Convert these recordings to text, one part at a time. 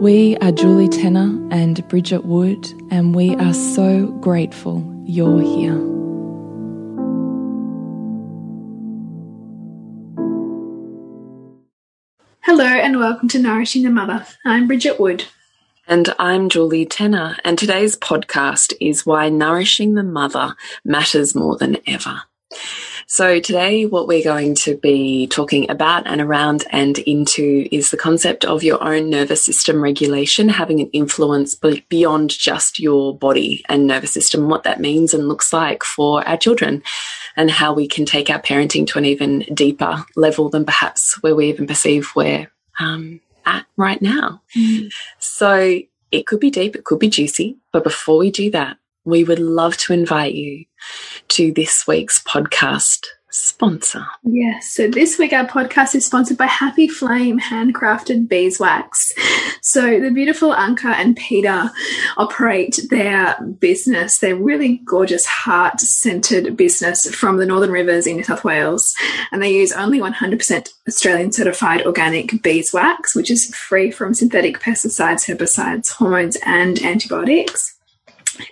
We are Julie Tenner and Bridget Wood, and we are so grateful you're here. Hello, and welcome to Nourishing the Mother. I'm Bridget Wood. And I'm Julie Tenner, and today's podcast is Why Nourishing the Mother Matters More Than Ever. So, today, what we're going to be talking about and around and into is the concept of your own nervous system regulation having an influence beyond just your body and nervous system, what that means and looks like for our children, and how we can take our parenting to an even deeper level than perhaps where we even perceive we're um, at right now. Mm. So, it could be deep, it could be juicy, but before we do that, we would love to invite you to this week's podcast sponsor. Yes. So this week our podcast is sponsored by Happy Flame Handcrafted Beeswax. So the beautiful Anka and Peter operate their business, their really gorgeous heart centered business from the Northern Rivers in New South Wales. And they use only 100% Australian certified organic beeswax, which is free from synthetic pesticides, herbicides, hormones, and antibiotics.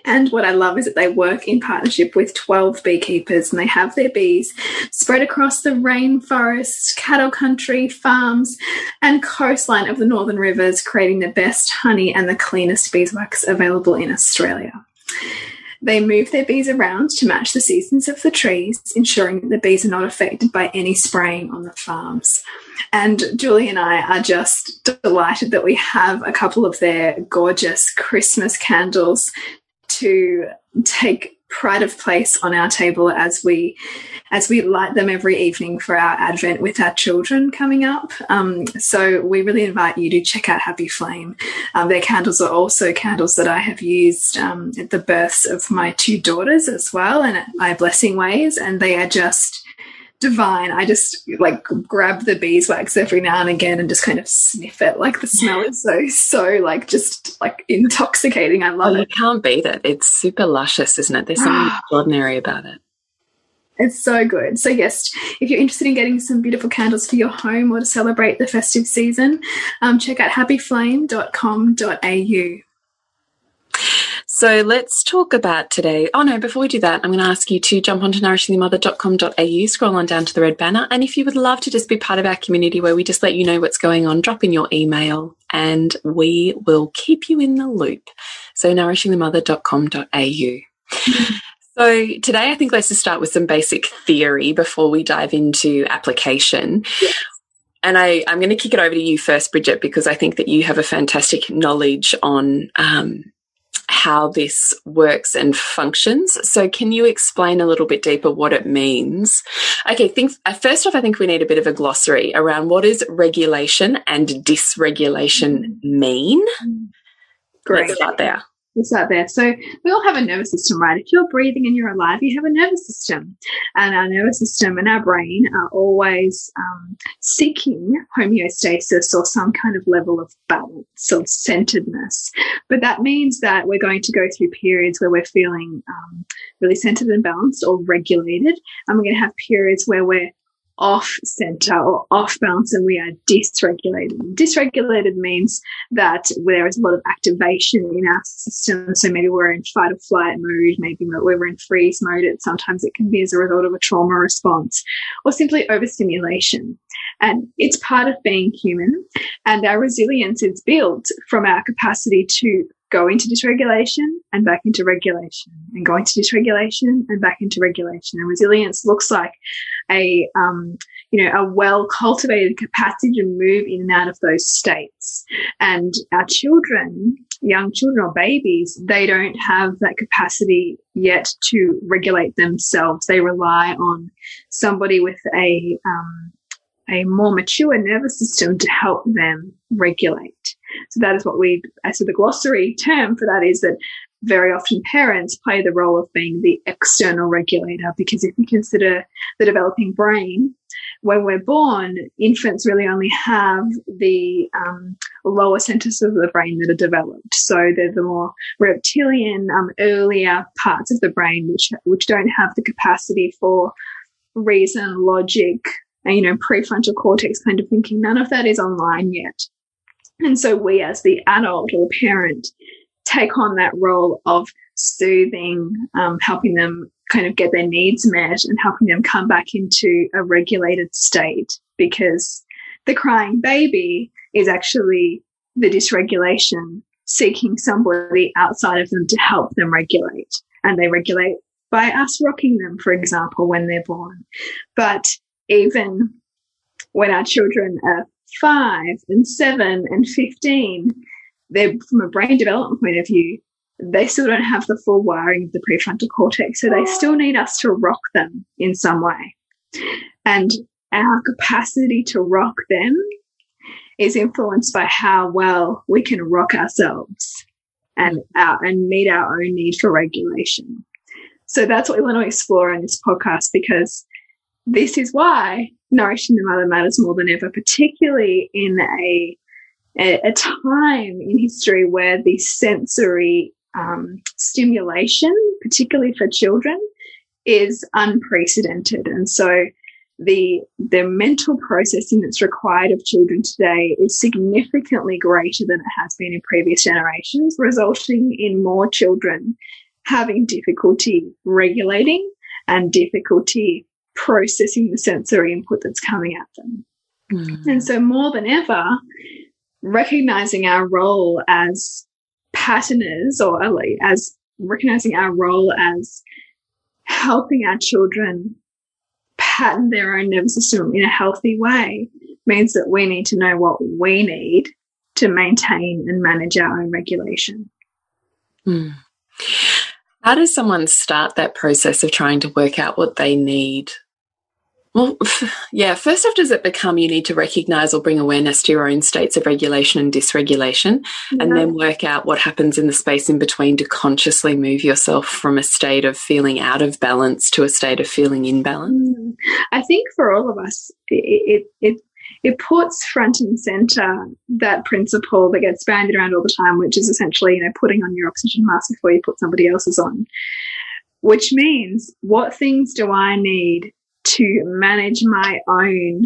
And what I love is that they work in partnership with 12 beekeepers and they have their bees spread across the rainforest, cattle country, farms, and coastline of the Northern Rivers, creating the best honey and the cleanest beeswax available in Australia. They move their bees around to match the seasons of the trees, ensuring that the bees are not affected by any spraying on the farms. And Julie and I are just delighted that we have a couple of their gorgeous Christmas candles to take pride of place on our table as we as we light them every evening for our advent with our children coming up. Um, so we really invite you to check out happy flame. Um, their candles are also candles that i have used um, at the births of my two daughters as well and at my blessing ways and they are just divine. I just like grab the beeswax every now and again and just kind of sniff it. Like the smell is so, so like just like intoxicating. I love well, it. You can't beat it. It's super luscious, isn't it? There's something extraordinary about it. It's so good. So, yes, if you're interested in getting some beautiful candles for your home or to celebrate the festive season, um, check out happyflame.com.au. So let's talk about today. Oh no, before we do that, I'm going to ask you to jump onto nourishingthemother.com.au, scroll on down to the red banner. And if you would love to just be part of our community where we just let you know what's going on, drop in your email and we will keep you in the loop. So nourishingthemother.com.au. So today I think let's just start with some basic theory before we dive into application. Yes. And I, am going to kick it over to you first, Bridget, because I think that you have a fantastic knowledge on um, how this works and functions. So, can you explain a little bit deeper what it means? Okay, think, uh, first off, I think we need a bit of a glossary around what does regulation and dysregulation mean. Great. Let's start there. We'll there. So we all have a nervous system, right? If you're breathing and you're alive, you have a nervous system. And our nervous system and our brain are always um, seeking homeostasis or some kind of level of balance or centeredness. But that means that we're going to go through periods where we're feeling um, really centered and balanced or regulated. And we're going to have periods where we're off center or off balance and we are dysregulated. Dysregulated means that there is a lot of activation in our system. So maybe we're in fight or flight mode, maybe we're in freeze mode. It, sometimes it can be as a result of a trauma response or simply overstimulation. And it's part of being human. And our resilience is built from our capacity to go into dysregulation and back into regulation and go into dysregulation and back into regulation. And resilience looks like a, um, you know, a well cultivated capacity to move in and out of those states. And our children, young children or babies, they don't have that capacity yet to regulate themselves. They rely on somebody with a, um, a more mature nervous system to help them regulate. So that is what we, so the glossary term for that is that very often parents play the role of being the external regulator because if you consider the developing brain, when we're born, infants really only have the um, lower centers of the brain that are developed. So they're the more reptilian, um, earlier parts of the brain, which which don't have the capacity for reason, logic, and, you know, prefrontal cortex kind of thinking. None of that is online yet. And so we as the adult or parent take on that role of soothing, um, helping them kind of get their needs met and helping them come back into a regulated state because the crying baby is actually the dysregulation seeking somebody outside of them to help them regulate. And they regulate by us rocking them, for example, when they're born. But even when our children are five and seven and 15, they're from a brain development point of view, they still don't have the full wiring of the prefrontal cortex. So they oh. still need us to rock them in some way. And our capacity to rock them is influenced by how well we can rock ourselves and our, and meet our own need for regulation. So that's what we want to explore in this podcast because this is why nourishing the mother matters more than ever, particularly in a, a, time in history where the sensory um, stimulation, particularly for children, is unprecedented. And so the the mental processing that's required of children today is significantly greater than it has been in previous generations, resulting in more children having difficulty regulating and difficulty processing the sensory input that's coming at them. Mm. And so, more than ever, recognizing our role as patterners or as recognizing our role as helping our children pattern their own nervous system in a healthy way means that we need to know what we need to maintain and manage our own regulation. Mm. How does someone start that process of trying to work out what they need well, yeah, first off, does it become you need to recognize or bring awareness to your own states of regulation and dysregulation, yeah. and then work out what happens in the space in between to consciously move yourself from a state of feeling out of balance to a state of feeling in balance? Mm. I think for all of us, it, it, it it puts front and center that principle that gets bandied around all the time, which is essentially, you know, putting on your oxygen mask before you put somebody else's on. Which means, what things do I need to manage my own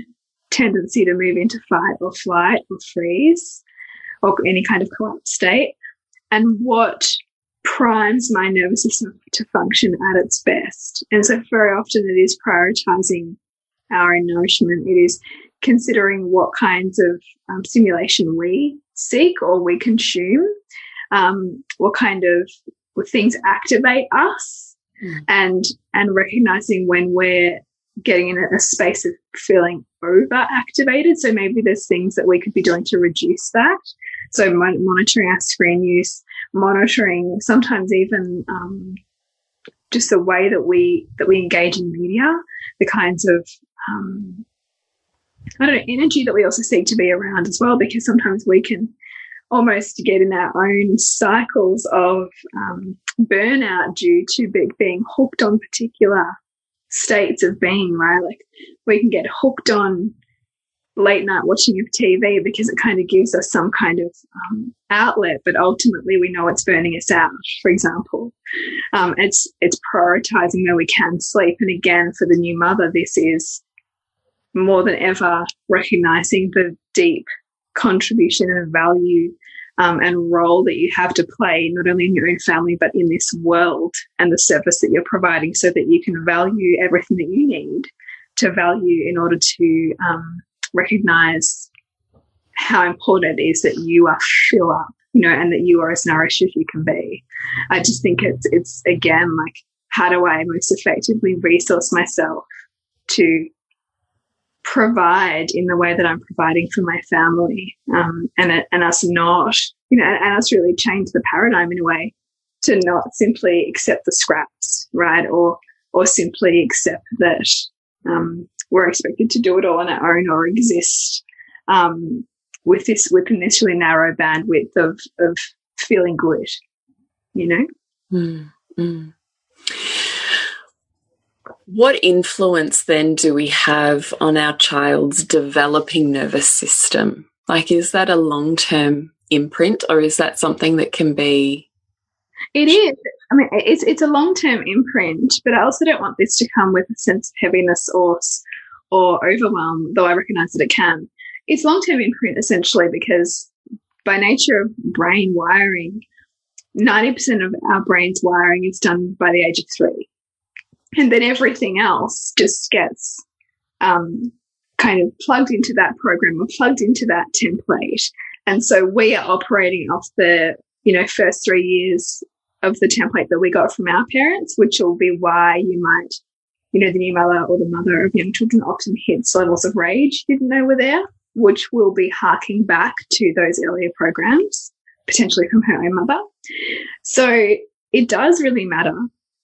tendency to move into fight or flight or freeze or any kind of collapse state and what primes my nervous system to function at its best. And so very often it is prioritizing our own nourishment. It is considering what kinds of um, stimulation we seek or we consume, um, what kind of things activate us, mm. and and recognizing when we're getting in a space of feeling over activated. So maybe there's things that we could be doing to reduce that. So mon monitoring our screen use, monitoring sometimes even um, just the way that we that we engage in media, the kinds of um, I don't know energy that we also seek to be around as well, because sometimes we can almost get in our own cycles of um, burnout due to being hooked on particular states of being, right? Like we can get hooked on late night watching of TV because it kind of gives us some kind of um, outlet, but ultimately we know it's burning us out. For example, um, it's it's prioritizing where we can sleep, and again for the new mother, this is more than ever recognizing the deep contribution and value um, and role that you have to play, not only in your own family, but in this world and the service that you're providing so that you can value everything that you need to value in order to um, recognize how important it is that you are fill up, you know, and that you are as nourished as you can be. I just think it's, it's again, like, how do I most effectively resource myself to provide in the way that I'm providing for my family, um, and and us not, you know, and us really change the paradigm in a way to not simply accept the scraps, right, or or simply accept that um, we're expected to do it all on our own or exist um, with this within this really narrow bandwidth of of feeling good, you know. Mm, mm. What influence then do we have on our child's developing nervous system? Like, is that a long term imprint or is that something that can be? It is. I mean, it's, it's a long term imprint, but I also don't want this to come with a sense of heaviness or, or overwhelm, though I recognize that it can. It's long term imprint essentially because by nature of brain wiring, 90% of our brain's wiring is done by the age of three and then everything else just gets um, kind of plugged into that program or plugged into that template. And so we are operating off the, you know, first three years of the template that we got from our parents, which will be why you might, you know, the new mother or the mother of young children often hits levels of rage you didn't know were there, which will be harking back to those earlier programs, potentially from her own mother. So it does really matter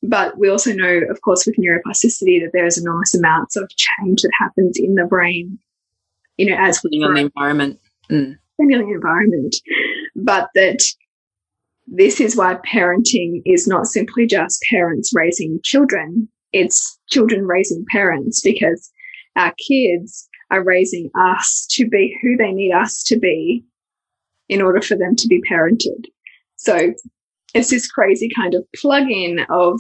but we also know, of course, with neuroplasticity that there's enormous amounts of change that happens in the brain, you know, as we on the environment. Mm. the environment. But that this is why parenting is not simply just parents raising children, it's children raising parents because our kids are raising us to be who they need us to be in order for them to be parented. So it's this crazy kind of plug-in of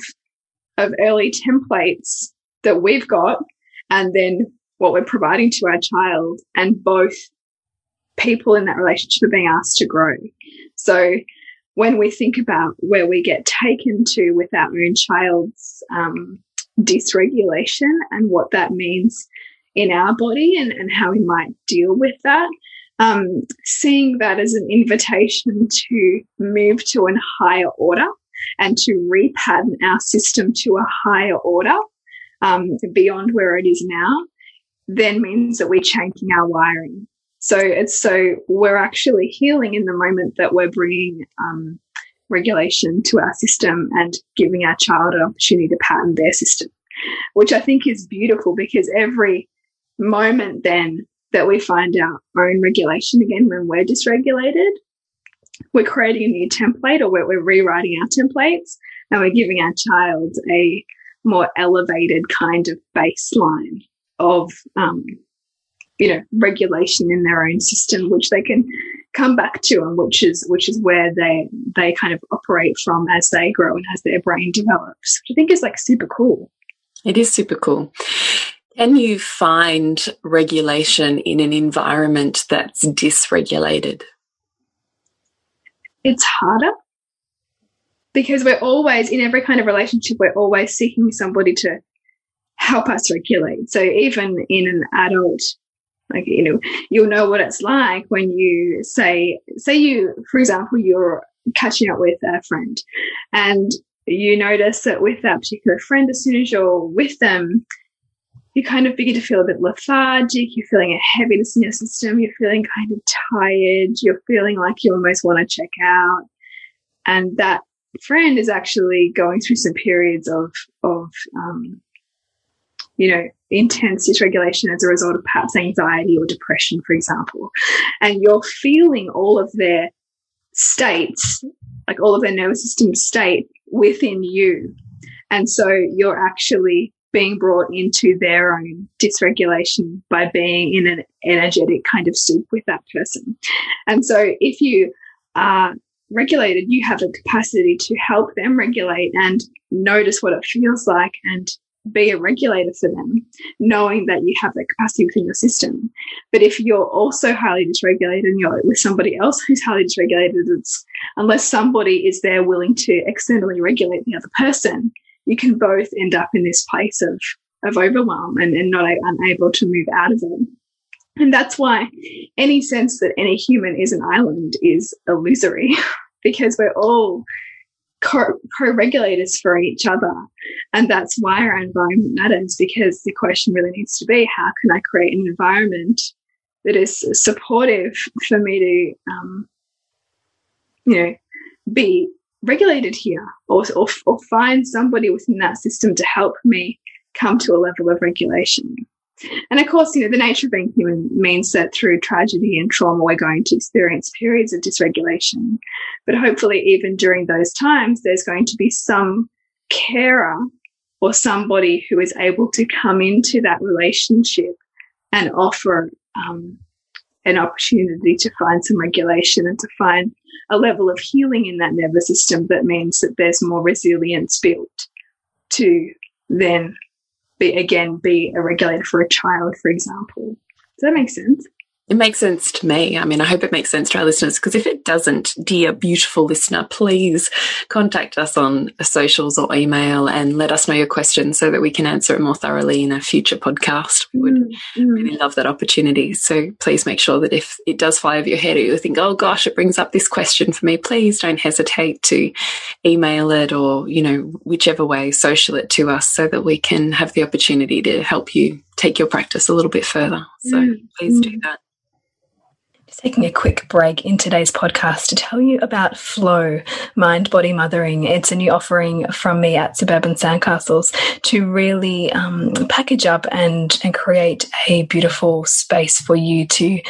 of early templates that we've got and then what we're providing to our child and both people in that relationship are being asked to grow. So when we think about where we get taken to with our own child's um, dysregulation and what that means in our body and, and how we might deal with that, um, seeing that as an invitation to move to a higher order and to repattern our system to a higher order um, beyond where it is now, then means that we're changing our wiring. So it's so we're actually healing in the moment that we're bringing um, regulation to our system and giving our child an opportunity to pattern their system, which I think is beautiful because every moment then that we find our own regulation again when we're dysregulated, we're creating a new template or we're, we're rewriting our templates and we're giving our child a more elevated kind of baseline of, um, you know, regulation in their own system, which they can come back to and which is, which is where they, they kind of operate from as they grow and as their brain develops, which I think is like super cool. It is super cool. Can you find regulation in an environment that's dysregulated? It's harder because we're always, in every kind of relationship, we're always seeking somebody to help us regulate. So even in an adult, like, you know, you'll know what it's like when you say, say you, for example, you're catching up with a friend and you notice that with that particular friend, as soon as you're with them, you kind of begin to feel a bit lethargic. You're feeling a heaviness in your system. You're feeling kind of tired. You're feeling like you almost want to check out. And that friend is actually going through some periods of, of, um, you know, intense dysregulation as a result of perhaps anxiety or depression, for example. And you're feeling all of their states, like all of their nervous system state within you. And so you're actually being brought into their own dysregulation by being in an energetic kind of soup with that person. And so if you are regulated, you have the capacity to help them regulate and notice what it feels like and be a regulator for them, knowing that you have that capacity within your system. But if you're also highly dysregulated and you're with somebody else who's highly dysregulated, it's unless somebody is there willing to externally regulate the other person, you can both end up in this place of of overwhelm and, and not unable to move out of it. And that's why any sense that any human is an island is illusory because we're all co-regulators for each other. And that's why our environment matters because the question really needs to be, how can I create an environment that is supportive for me to, um, you know, be regulated here or, or, or find somebody within that system to help me come to a level of regulation. And of course, you know, the nature of being human means that through tragedy and trauma, we're going to experience periods of dysregulation. But hopefully, even during those times, there's going to be some carer or somebody who is able to come into that relationship and offer um, an opportunity to find some regulation and to find a level of healing in that nervous system that means that there's more resilience built to then be again be a regulator for a child, for example. Does that make sense? It makes sense to me. I mean, I hope it makes sense to our listeners because if it doesn't, dear beautiful listener, please contact us on socials or email and let us know your questions so that we can answer it more thoroughly in a future podcast. We would mm -hmm. really love that opportunity. So please make sure that if it does fly over your head or you think, oh gosh, it brings up this question for me, please don't hesitate to email it or, you know, whichever way, social it to us so that we can have the opportunity to help you take your practice a little bit further. So mm -hmm. please do that taking a quick break in today's podcast to tell you about Flow Mind Body Mothering. It's a new offering from me at Suburban Sandcastles to really um, package up and, and create a beautiful space for you to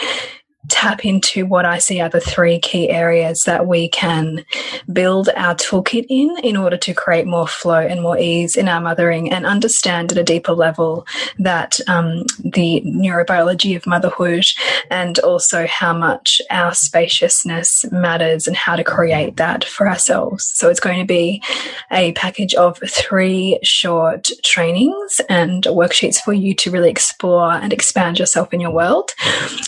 tap into what I see are the three key areas that we can build our toolkit in in order to create more flow and more ease in our mothering and understand at a deeper level that um, the neurobiology of motherhood and also how much our spaciousness matters and how to create that for ourselves. So it's going to be a package of three short trainings and worksheets for you to really explore and expand yourself in your world.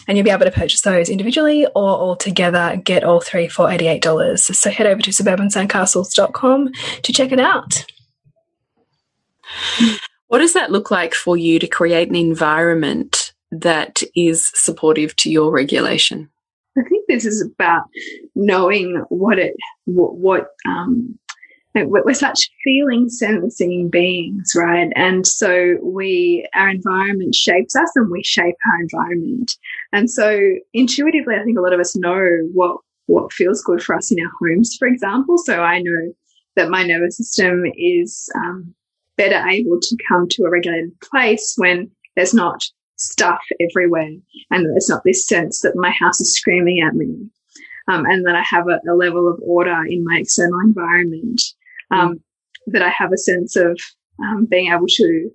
And you'll be able to purchase those individually or all together, get all three for $88. So head over to suburbansandcastles.com to check it out. What does that look like for you to create an environment that is supportive to your regulation? I think this is about knowing what it, what, what um, we're such feeling sensing beings, right? And so we, our environment shapes us and we shape our environment. And so intuitively, I think a lot of us know what, what feels good for us in our homes, for example. So I know that my nervous system is um, better able to come to a regulated place when there's not stuff everywhere and there's not this sense that my house is screaming at me. Um, and that I have a, a, level of order in my external environment um, mm. that I have a sense of um, being able to,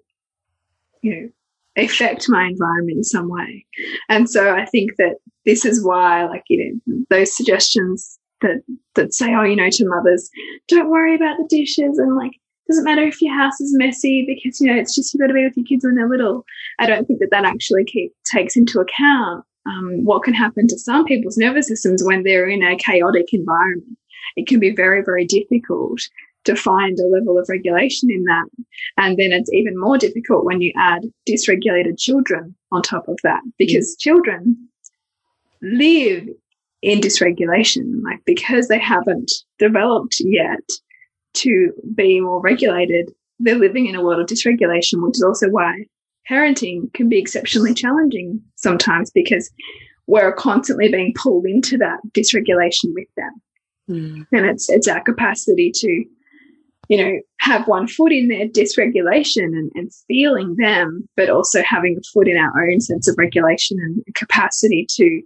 you know, affect my environment in some way. And so I think that this is why, like, you know, those suggestions that, that say, oh, you know, to mothers, don't worry about the dishes and like, doesn't matter if your house is messy because, you know, it's just you've got to be with your kids when they're little. I don't think that that actually keep, takes into account um, what can happen to some people's nervous systems when they're in a chaotic environment. It can be very, very difficult to find a level of regulation in that. And then it's even more difficult when you add dysregulated children on top of that because mm. children live in dysregulation, like because they haven't developed yet to be more regulated, they're living in a world of dysregulation, which is also why parenting can be exceptionally challenging sometimes because we're constantly being pulled into that dysregulation with them. Mm. And it's it's our capacity to you know, have one foot in their dysregulation and, and feeling them, but also having a foot in our own sense of regulation and capacity to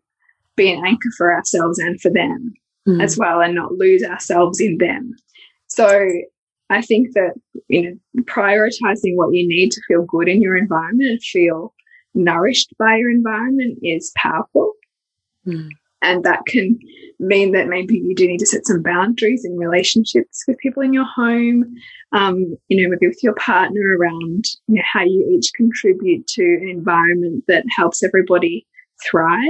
be an anchor for ourselves and for them. mm. as well and not lose ourselves in them. So I think that, you know, prioritizing what you need to feel good in your environment and feel nourished by your environment is powerful. Mm. And that can mean that maybe you do need to set some boundaries in relationships with people in your home, um, you know, maybe with your partner around you know, how you each contribute to an environment that helps everybody thrive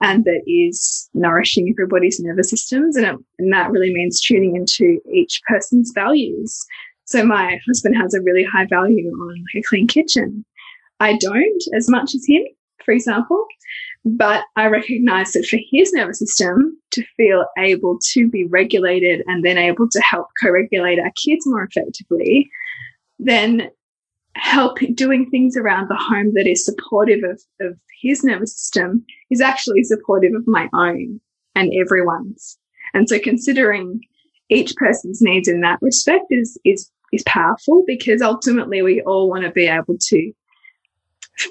and that is nourishing everybody's nervous systems. And, it, and that really means tuning into each person's values. So my husband has a really high value on a clean kitchen. I don't as much as him, for example. But I recognize that for his nervous system to feel able to be regulated and then able to help co regulate our kids more effectively, then help doing things around the home that is supportive of, of his nervous system is actually supportive of my own and everyone's. And so considering each person's needs in that respect is, is, is powerful because ultimately we all want to be able to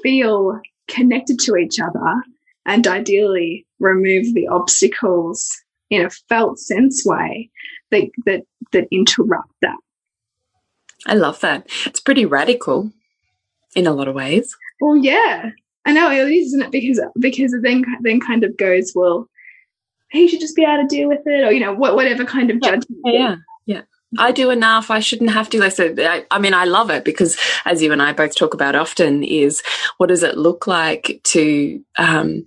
feel connected to each other and ideally remove the obstacles in a felt sense way that that that interrupt that. I love that. It's pretty radical in a lot of ways. Well, yeah, I know it is, isn't it? Because because it then then kind of goes, well, he should just be able to deal with it, or you know, what whatever kind of yeah. judgment. Yeah, yeah. I do enough. I shouldn't have to. So, I, I mean, I love it because, as you and I both talk about often, is what does it look like to um,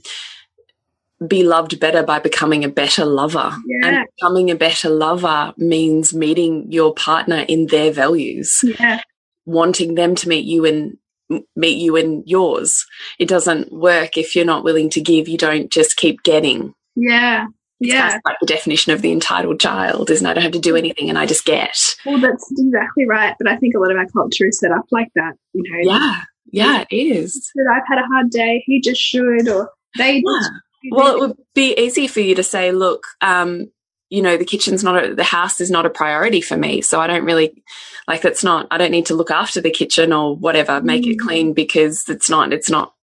be loved better by becoming a better lover? Yeah. And becoming a better lover means meeting your partner in their values, yeah. wanting them to meet you in meet you in yours. It doesn't work if you're not willing to give. You don't just keep getting. Yeah yeah. Like the definition of the entitled child, isn't? I don't have to do anything and I just get. Well, that's exactly right. But I think a lot of our culture is set up like that, you know. Yeah, yeah, it is. That I've had a hard day, he just should, or they yeah. Well, it would be easy for you to say, look, um, you know, the kitchen's not, a, the house is not a priority for me. So I don't really, like, that's not, I don't need to look after the kitchen or whatever, make mm. it clean because it's not, it's not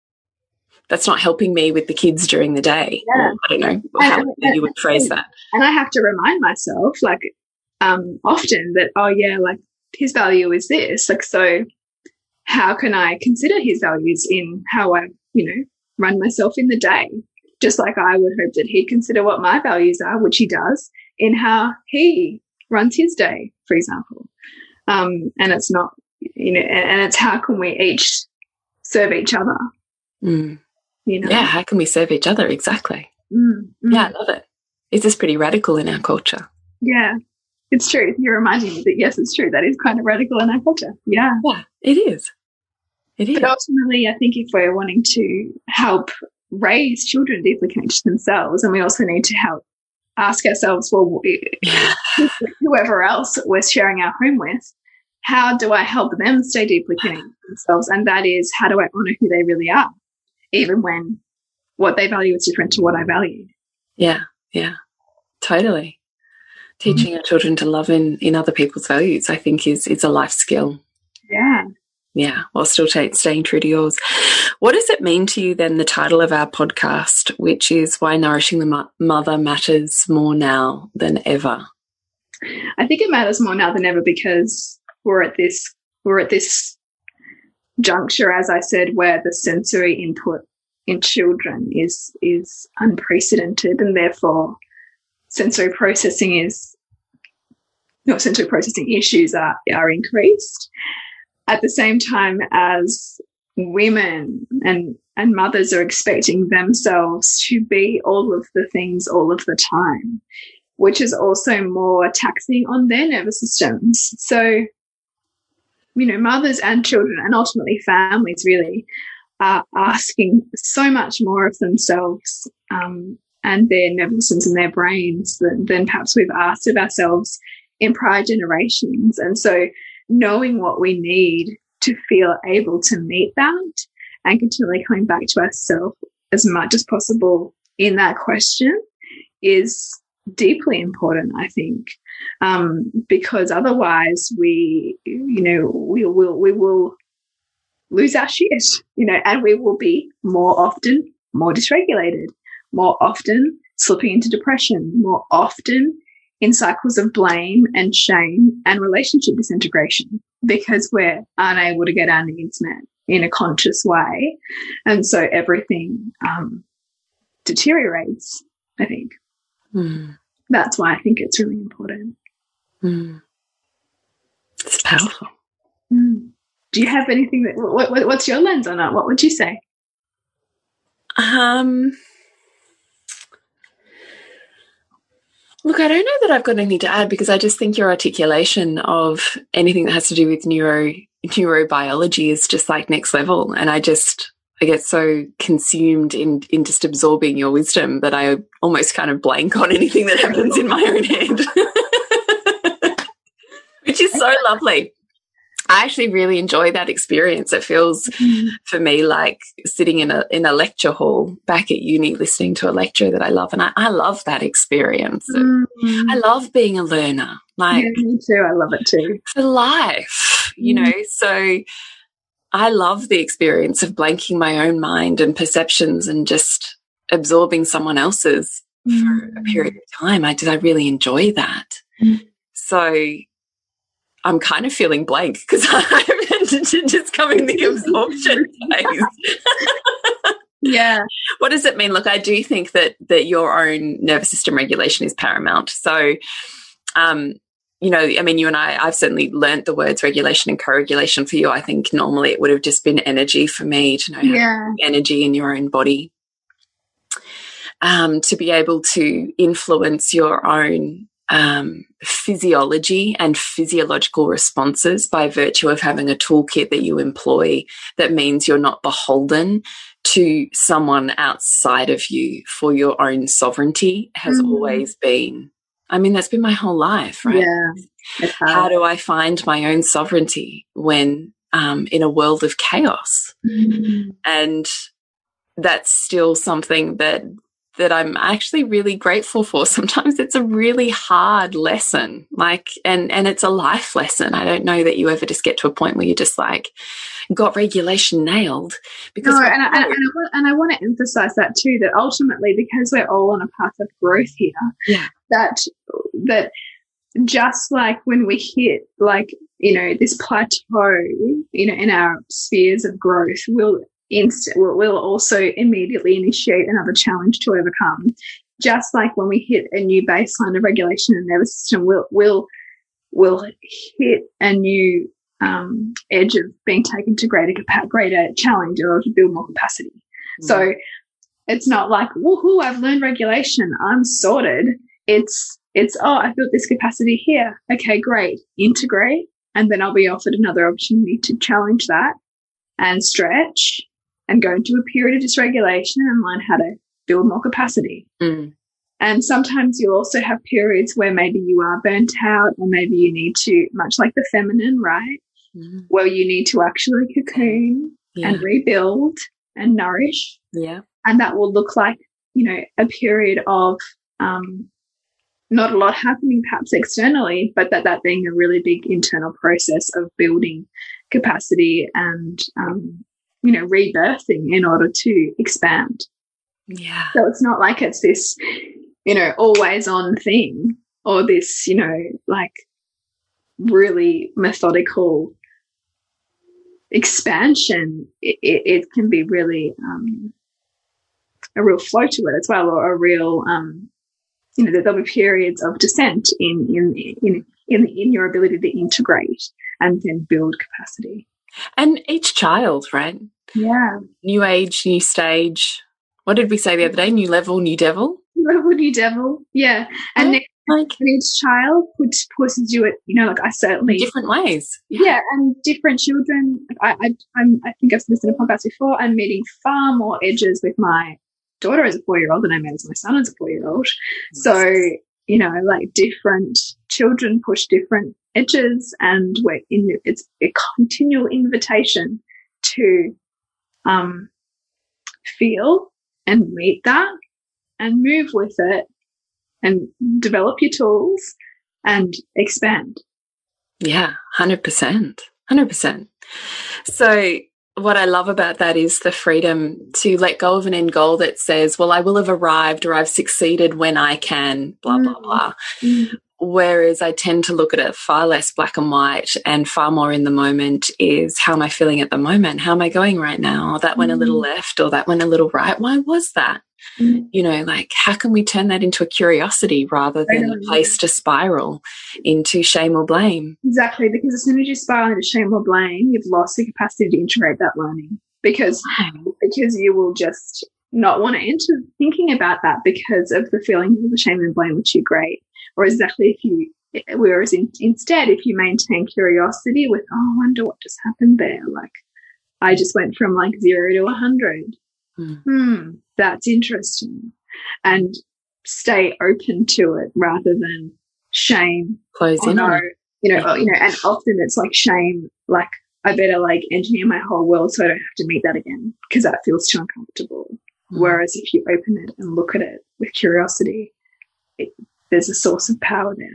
that's not helping me with the kids during the day. Yeah. I don't know how and, you would phrase that. And I have to remind myself, like, um, often that, oh, yeah, like his value is this. Like, so how can I consider his values in how I, you know, run myself in the day? Just like I would hope that he'd consider what my values are, which he does, in how he runs his day, for example. Um, and it's not, you know, and, and, it's how can we each serve each other. Mm. You know? Yeah, how can we serve each other? Exactly. Mm, mm. Yeah, I love it. Is this pretty radical in our culture? Yeah, it's true. You're reminding me that yes, it's true. That is kind of radical in our culture. Yeah. Yeah, it is. It is. But ultimately, I think if we're wanting to help raise children deeply connected to themselves, and we also need to help ask ourselves, well, whoever else we're sharing our home with, how do I help them stay deeply connected to themselves? And that is, how do I honor who they really are? Even when what they value is different to what I value. Yeah, yeah, totally. Teaching mm -hmm. our children to love in in other people's values, I think, is is a life skill. Yeah, yeah, while still staying true to yours. What does it mean to you then? The title of our podcast, which is "Why Nourishing the Mo Mother Matters More Now Than Ever." I think it matters more now than ever because we're at this we're at this juncture, as I said, where the sensory input in children is is unprecedented, and therefore sensory processing is not sensory processing issues are are increased. At the same time as women and and mothers are expecting themselves to be all of the things all of the time, which is also more taxing on their nervous systems. So you know, mothers and children and ultimately families really are asking so much more of themselves um, and their nervous systems and their brains than, than perhaps we've asked of ourselves in prior generations. And so knowing what we need to feel able to meet that and continually coming back to ourselves as much as possible in that question is deeply important, I think um, because otherwise we, you know, we will we will lose our shit, you know, and we will be more often more dysregulated, more often slipping into depression, more often in cycles of blame and shame and relationship disintegration because we're unable to get our needs met in a conscious way. And so everything um, deteriorates, I think. Mm. That's why I think it's really important. Mm. It's powerful. Mm. Do you have anything that, what, what, what's your lens on that? What would you say? Um, Look, I don't know that I've got anything to add because I just think your articulation of anything that has to do with neuro neurobiology is just like next level. And I just I get so consumed in in just absorbing your wisdom that I almost kind of blank on anything that happens in my own head. Which is so lovely. I actually really enjoy that experience. It feels mm. for me like sitting in a in a lecture hall back at uni, listening to a lecture that I love, and I, I love that experience. Mm. I love being a learner. Like yeah, me too. I love it too for life. You mm. know, so I love the experience of blanking my own mind and perceptions and just absorbing someone else's for a period mm. of time. I did. I really enjoy that. Mm. So I'm kind of feeling blank because I'm just coming the absorption phase. yeah. What does it mean? Look, I do think that that your own nervous system regulation is paramount. So, um, you know, I mean, you and I, I've certainly learnt the words regulation and co-regulation for you. I think normally it would have just been energy for me to know yeah. energy in your own body. Um, to be able to influence your own um, physiology and physiological responses by virtue of having a toolkit that you employ that means you're not beholden to someone outside of you for your own sovereignty has mm. always been I mean that's been my whole life right? Yeah how do I find my own sovereignty when um, in a world of chaos? Mm. and that's still something that that I'm actually really grateful for. Sometimes it's a really hard lesson, like, and, and it's a life lesson. I don't know that you ever just get to a point where you're just like, got regulation nailed because. No, and, I, and, I want, and I want to emphasize that too, that ultimately, because we're all on a path of growth here, yeah. that, that just like when we hit like, you know, this plateau, you know, in our spheres of growth, we'll inst will, will also immediately initiate another challenge to overcome. Just like when we hit a new baseline of regulation in the nervous system, we'll, we'll, we'll hit a new um, edge of being taken to greater greater challenge order to build more capacity. Mm. So it's not like woohoo, I've learned regulation, I'm sorted. It's it's oh, I built this capacity here. Okay, great. Integrate, and then I'll be offered another opportunity to challenge that and stretch and go into a period of dysregulation and learn how to build more capacity. Mm. And sometimes you'll also have periods where maybe you are burnt out, or maybe you need to, much like the feminine, right? Mm. Where you need to actually cocoon yeah. and rebuild and nourish. Yeah. And that will look like, you know, a period of um, not a lot happening perhaps externally, but that that being a really big internal process of building capacity and um, you know, rebirthing in order to expand. Yeah. So it's not like it's this, you know, always on thing or this, you know, like really methodical expansion. It, it, it can be really um, a real flow to it as well, or a real, um, you know, there'll be periods of descent in in in in, in your ability to integrate and then build capacity. And each child, right? Yeah. New age, new stage. What did we say the other day? New level, new devil? New level, new devil. Yeah. And oh, like, each child puts, pushes you at, you know, like I certainly. Different ways. Yeah. yeah and different children. I, I, I'm, I think I've listened to podcasts before. I'm meeting far more edges with my daughter as a four year old than I met as my son as a four year old. Mm. So, you know, like different children push different edges and we're in, it's a continual invitation to um, feel and meet that and move with it and develop your tools and expand. Yeah, 100%. 100%. So what I love about that is the freedom to let go of an end goal that says, well, I will have arrived or I've succeeded when I can, blah, blah, blah. Mm. Whereas I tend to look at it far less black and white and far more in the moment is how am I feeling at the moment? How am I going right now? Or that went a little mm. left or that went a little right. Why was that? Mm. You know, like how can we turn that into a curiosity rather than a place to spiral into shame or blame? Exactly. Because as soon as you spiral into shame or blame, you've lost the capacity to integrate that learning because, because you will just not want to enter thinking about that because of the feelings of the shame and blame, which are great or exactly if you whereas in, instead if you maintain curiosity with oh i wonder what just happened there like i just went from like zero to a hundred mm. hmm that's interesting and stay open to it rather than shame close oh, in no, you know you know and often it's like shame like i better like engineer my whole world so i don't have to meet that again because that feels too uncomfortable mm. whereas if you open it and look at it with curiosity it, there's a source of power there.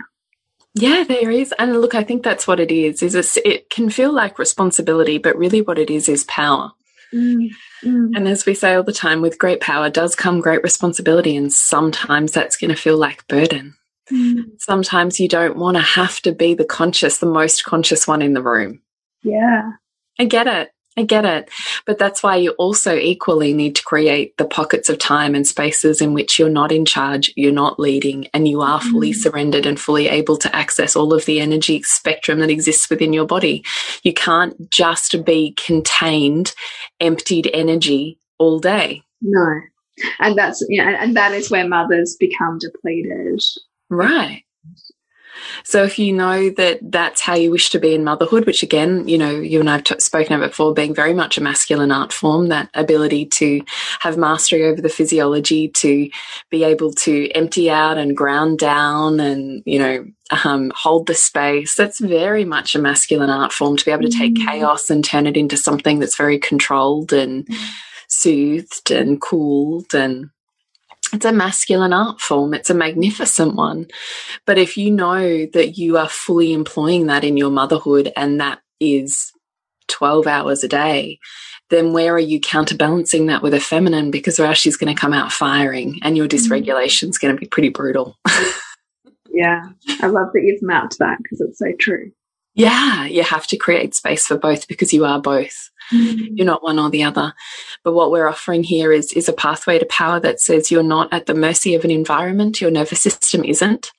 Yeah, there is. And look, I think that's what it is. Is a, it can feel like responsibility, but really what it is is power. Mm, mm. And as we say all the time, with great power does come great responsibility. And sometimes that's going to feel like burden. Mm. Sometimes you don't want to have to be the conscious, the most conscious one in the room. Yeah. I get it. I get it. But that's why you also equally need to create the pockets of time and spaces in which you're not in charge, you're not leading, and you are fully mm. surrendered and fully able to access all of the energy spectrum that exists within your body. You can't just be contained, emptied energy all day. No. And that's, yeah, and that is where mothers become depleted. Right. So if you know that that's how you wish to be in motherhood, which again, you know, you and I have spoken about before, being very much a masculine art form, that ability to have mastery over the physiology, to be able to empty out and ground down and, you know, um, hold the space. That's very much a masculine art form to be able to take mm. chaos and turn it into something that's very controlled and mm. soothed and cooled and it's a masculine art form. It's a magnificent one. But if you know that you are fully employing that in your motherhood and that is 12 hours a day, then where are you counterbalancing that with a feminine? Because or else she's going to come out firing and your mm-hmm. dysregulation is going to be pretty brutal. yeah. I love that you've mapped that because it's so true. Yeah. You have to create space for both because you are both. Mm. You're not one or the other. But what we're offering here is, is a pathway to power that says you're not at the mercy of an environment. Your nervous system isn't.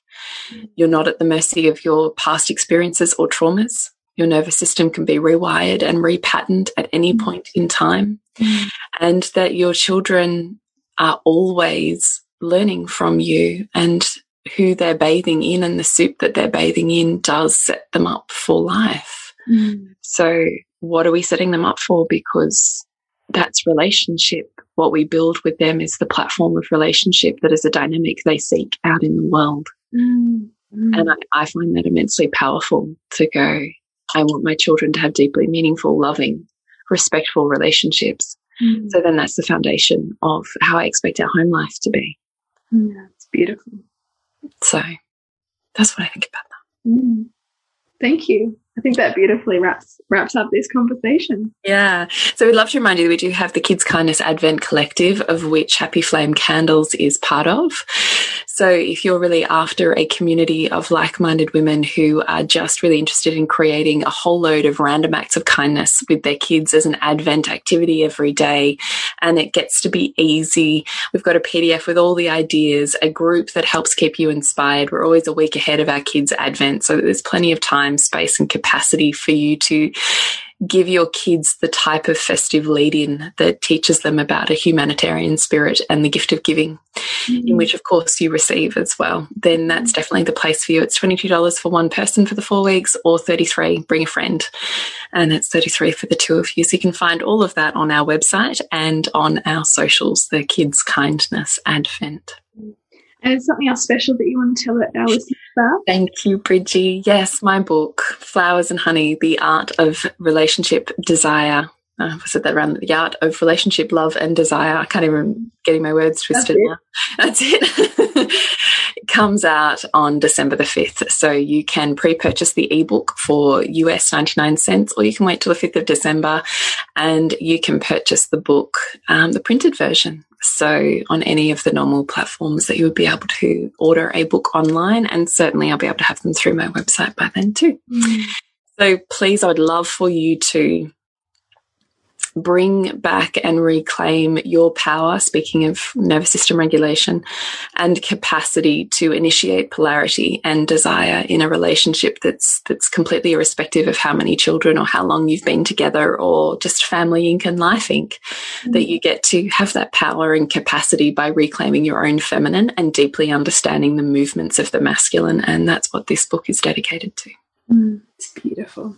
Mm. You're not at the mercy of your past experiences or traumas. Your nervous system can be rewired and repatterned at any mm. point in time. Mm. And that your children are always learning from you and who they're bathing in and the soup that they're bathing in does set them up for life. Mm. So what are we setting them up for? Because that's relationship. What we build with them is the platform of relationship that is a dynamic they seek out in the world. Mm. And I, I find that immensely powerful to go, I want my children to have deeply meaningful, loving, respectful relationships. Mm. So then that's the foundation of how I expect our home life to be. Yeah, it's beautiful. So that's what I think about that. Mm. Thank you. I think that beautifully wraps wraps up this conversation. Yeah. So we'd love to remind you that we do have the Kids Kindness Advent Collective, of which Happy Flame Candles is part of. So if you're really after a community of like-minded women who are just really interested in creating a whole load of random acts of kindness with their kids as an Advent activity every day, and it gets to be easy. We've got a PDF with all the ideas, a group that helps keep you inspired. We're always a week ahead of our kids' Advent, so there's plenty of time, space, and capacity for you to give your kids the type of festive lead in that teaches them about a humanitarian spirit and the gift of giving, mm. in which, of course, you receive as well, then that's definitely the place for you. It's $22 for one person for the four weeks or 33 bring a friend. And it's 33 for the two of you. So you can find all of that on our website and on our socials, the Kids Kindness Advent. And something else special that you want to tell our listeners about? Thank you, Bridgie. Yes, my book, Flowers and Honey, The Art of Relationship Desire, uh, I said that around the art of relationship, love, and desire. I can't even getting my words twisted That's now. That's it. it comes out on December the 5th. So you can pre purchase the ebook for US 99 cents, or you can wait till the 5th of December and you can purchase the book, um, the printed version. So on any of the normal platforms that you would be able to order a book online, and certainly I'll be able to have them through my website by then too. Mm. So please, I would love for you to bring back and reclaim your power, speaking of nervous system regulation, and capacity to initiate polarity and desire in a relationship that's that's completely irrespective of how many children or how long you've been together or just family inc and life inc. Mm. That you get to have that power and capacity by reclaiming your own feminine and deeply understanding the movements of the masculine. And that's what this book is dedicated to. Mm, it's beautiful.